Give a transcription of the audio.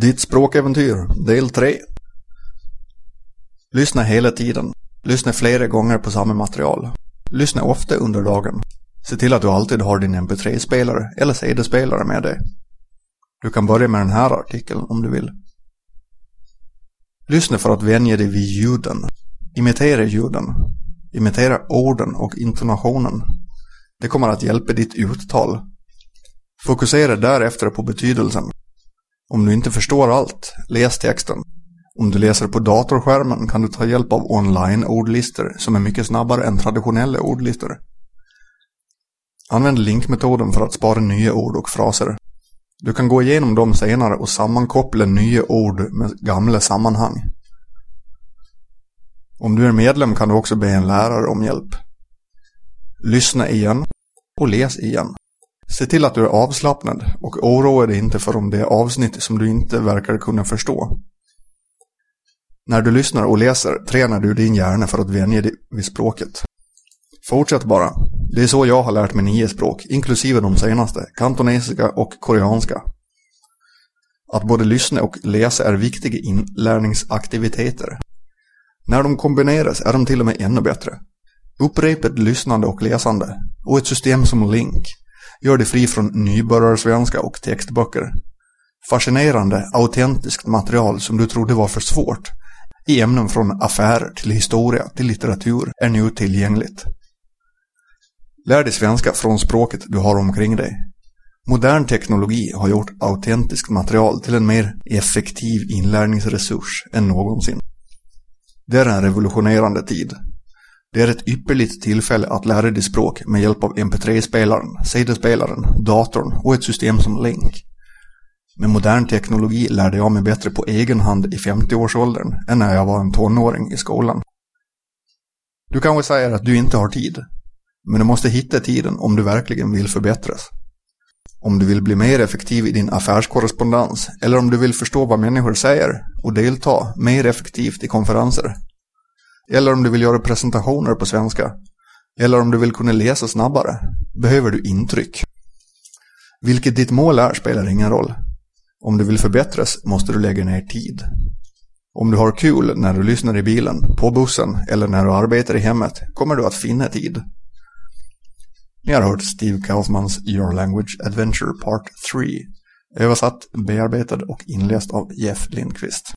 Ditt språkäventyr, del 3. Lyssna hela tiden. Lyssna flera gånger på samma material. Lyssna ofta under dagen. Se till att du alltid har din mp3-spelare eller CD-spelare med dig. Du kan börja med den här artikeln om du vill. Lyssna för att vänja dig vid ljuden. Imitera ljuden. Imitera orden och intonationen. Det kommer att hjälpa ditt uttal. Fokusera därefter på betydelsen. Om du inte förstår allt, läs texten. Om du läser på datorskärmen kan du ta hjälp av online-ordlistor som är mycket snabbare än traditionella ordlistor. Använd linkmetoden för att spara nya ord och fraser. Du kan gå igenom dem senare och sammankoppla nya ord med gamla sammanhang. Om du är medlem kan du också be en lärare om hjälp. Lyssna igen och läs igen. Se till att du är avslappnad och oroa dig inte för om det är avsnitt som du inte verkar kunna förstå. När du lyssnar och läser tränar du din hjärna för att vänja dig vid språket. Fortsätt bara. Det är så jag har lärt mig nio språk, inklusive de senaste, kantonesiska och koreanska. Att både lyssna och läsa är viktiga inlärningsaktiviteter. När de kombineras är de till och med ännu bättre. Upprepat lyssnande och läsande och ett system som Link gör dig fri från nybörjarsvenska och textböcker. Fascinerande, autentiskt material som du trodde var för svårt i ämnen från affärer till historia till litteratur är nu tillgängligt. Lär dig svenska från språket du har omkring dig. Modern teknologi har gjort autentiskt material till en mer effektiv inlärningsresurs än någonsin. Det är en revolutionerande tid. Det är ett ypperligt tillfälle att lära dig språk med hjälp av mp3-spelaren, CD-spelaren, datorn och ett system som Link. Med modern teknologi lärde jag mig bättre på egen hand i 50-årsåldern än när jag var en tonåring i skolan. Du kanske säger att du inte har tid, men du måste hitta tiden om du verkligen vill förbättras. Om du vill bli mer effektiv i din affärskorrespondens eller om du vill förstå vad människor säger och delta mer effektivt i konferenser. Eller om du vill göra presentationer på svenska. Eller om du vill kunna läsa snabbare behöver du intryck. Vilket ditt mål är spelar ingen roll. Om du vill förbättras måste du lägga ner tid. Om du har kul när du lyssnar i bilen, på bussen eller när du arbetar i hemmet kommer du att finna tid. Ni har hört Steve Kaufmans Your Language Adventure Part 3 översatt, bearbetad och inläst av Jeff Lindqvist.